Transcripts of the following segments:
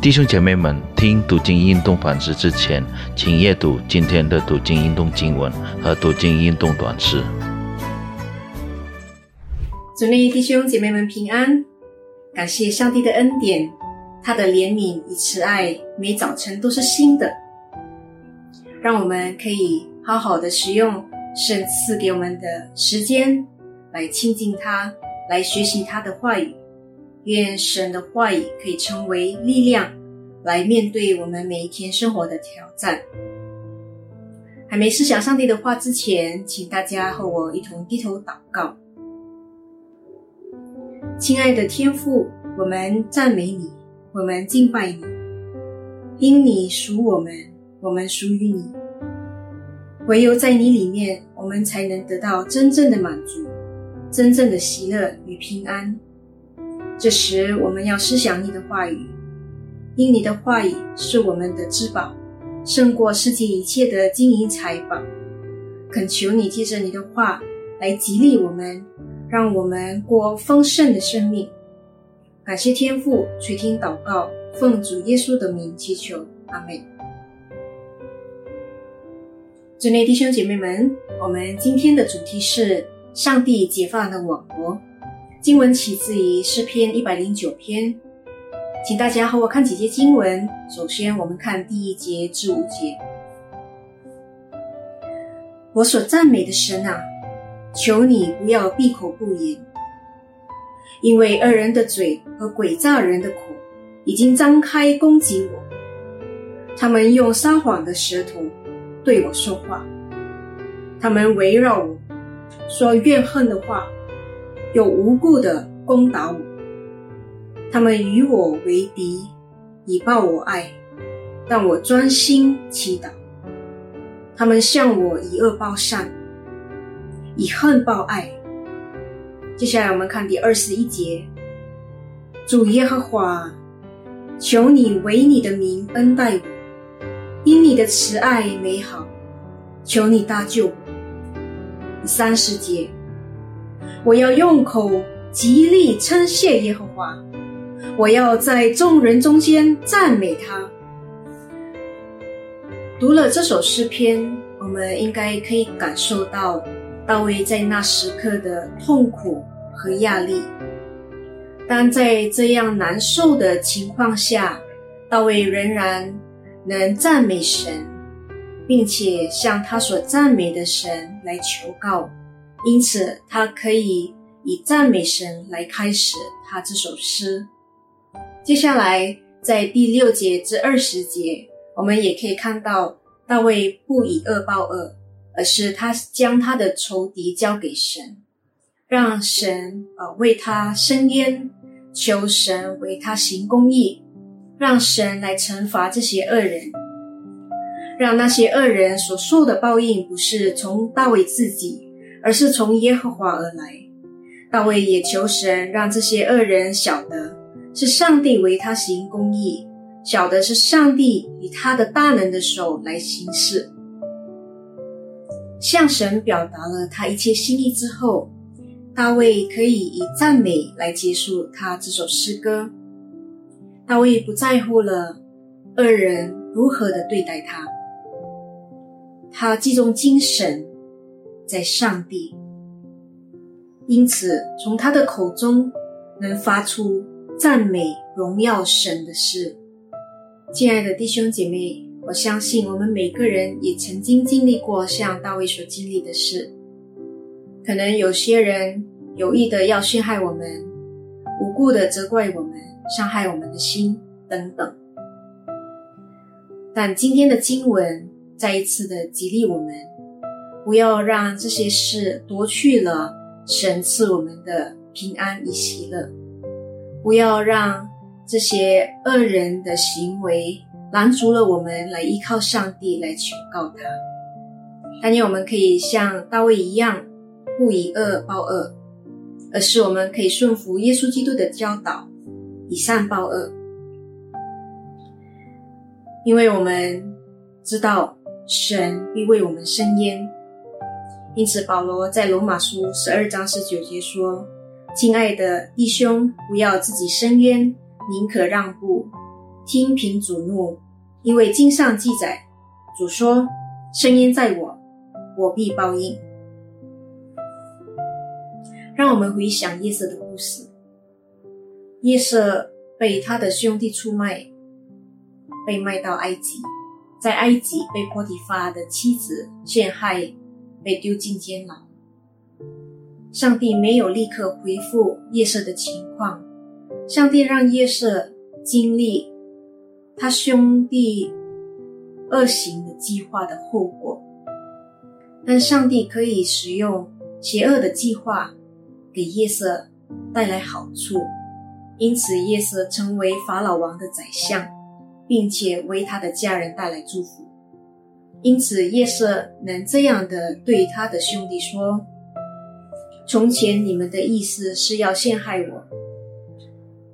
弟兄姐妹们，听读经运动反思之前，请阅读今天的读经运动经文和读经运动短诗。主内弟兄姐妹们平安，感谢上帝的恩典，他的怜悯与慈爱，每早晨都是新的，让我们可以好好的使用神赐给我们的时间，来亲近他，来学习他的话语。愿神的话语可以成为力量，来面对我们每一天生活的挑战。还没思想上帝的话之前，请大家和我一同低头祷告。亲爱的天父，我们赞美你，我们敬拜你，因你属我们，我们属于你。唯有在你里面，我们才能得到真正的满足，真正的喜乐与平安。这时，我们要思想你的话语，因你的话语是我们的至宝，胜过世界一切的金银财宝。恳求你借着你的话来激励我们，让我们过丰盛的生命。感谢天父垂听祷告，奉主耶稣的名祈求，阿门。主内弟兄姐妹们，我们今天的主题是上帝解放了我国。经文起自于诗篇一百零九篇，请大家和我看几节经文。首先，我们看第一节至五节。我所赞美的神啊，求你不要闭口不言，因为恶人的嘴和诡诈人的口已经张开攻击我，他们用撒谎的舌头对我说话，他们围绕我说怨恨的话。有无故的攻打我，他们与我为敌，以报我爱，但我专心祈祷。他们向我以恶报善，以恨报爱。接下来我们看第二十一节：主耶和华，求你为你的名恩待我，因你的慈爱美好，求你搭救我。三十节。我要用口极力称谢耶和华，我要在众人中间赞美他。读了这首诗篇，我们应该可以感受到大卫在那时刻的痛苦和压力。但在这样难受的情况下，大卫仍然能赞美神，并且向他所赞美的神来求告。因此，他可以以赞美神来开始他这首诗。接下来，在第六节至二十节，我们也可以看到大卫不以恶报恶，而是他将他的仇敌交给神，让神呃为他伸冤，求神为他行公义，让神来惩罚这些恶人，让那些恶人所受的报应不是从大卫自己。而是从耶和华而来。大卫也求神让这些恶人晓得，是上帝为他行公义，晓得是上帝以他的大能的手来行事。向神表达了他一切心意之后，大卫可以以赞美来结束他这首诗歌。大卫不在乎了恶人如何的对待他，他集中精神。在上帝，因此从他的口中能发出赞美、荣耀神的事。亲爱的弟兄姐妹，我相信我们每个人也曾经经历过像大卫所经历的事。可能有些人有意的要陷害我们，无故的责怪我们，伤害我们的心等等。但今天的经文再一次的激励我们。不要让这些事夺去了神赐我们的平安与喜乐，不要让这些恶人的行为拦阻了我们来依靠上帝来求告他。但愿我们可以像大卫一样，不以恶报恶，而是我们可以顺服耶稣基督的教导，以善报恶。因为我们知道神必为我们伸冤。因此，保罗在罗马书十二章十九节说：“亲爱的弟兄，不要自己伸冤，宁可让步，听凭主怒，因为经上记载，主说：“声音在我，我必报应。”让我们回想夜色的故事。夜色被他的兄弟出卖，被卖到埃及，在埃及被波提发的妻子陷害，被丢进监牢。上帝没有立刻回复夜色的情况，上帝让夜色经历他兄弟恶行的计划的后果，但上帝可以使用邪恶的计划给夜色带来好处，因此夜色成为法老王的宰相，并且为他的家人带来祝福。因此夜色能这样的对他的兄弟说。从前你们的意思是要陷害我，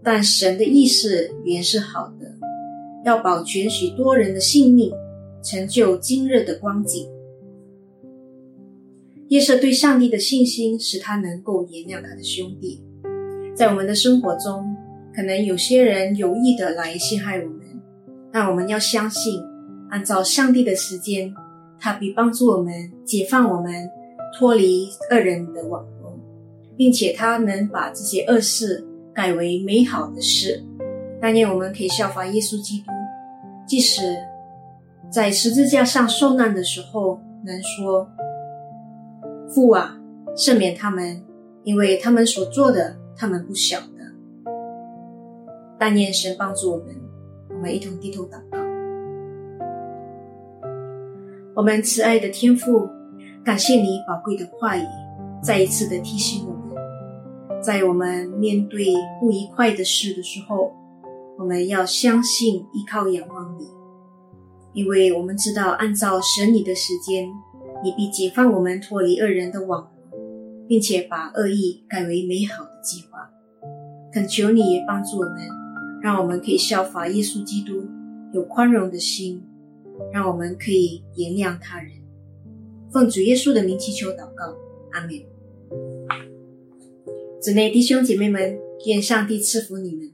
但神的意思原是好的，要保全许多人的性命，成就今日的光景。夜色对上帝的信心，使他能够原谅他的兄弟。在我们的生活中，可能有些人有意的来陷害我们，但我们要相信，按照上帝的时间，他必帮助我们解放我们，脱离恶人的网络。并且他能把这些恶事改为美好的事。但愿我们可以效法耶稣基督，即使在十字架上受难的时候，能说：“父啊，赦免他们，因为他们所做的，他们不晓得。”但愿神帮助我们，我们一同低头祷告。我们慈爱的天父，感谢你宝贵的话语，再一次的提醒我们。在我们面对不愉快的事的时候，我们要相信、依靠、仰望你，因为我们知道，按照神你的时间，你必解放我们脱离恶人的网并且把恶意改为美好的计划。恳求你也帮助我们，让我们可以效法耶稣基督，有宽容的心，让我们可以原谅他人。奉主耶稣的名祈求祷告，阿门。姊妹弟兄姐妹们，愿上帝赐福你们。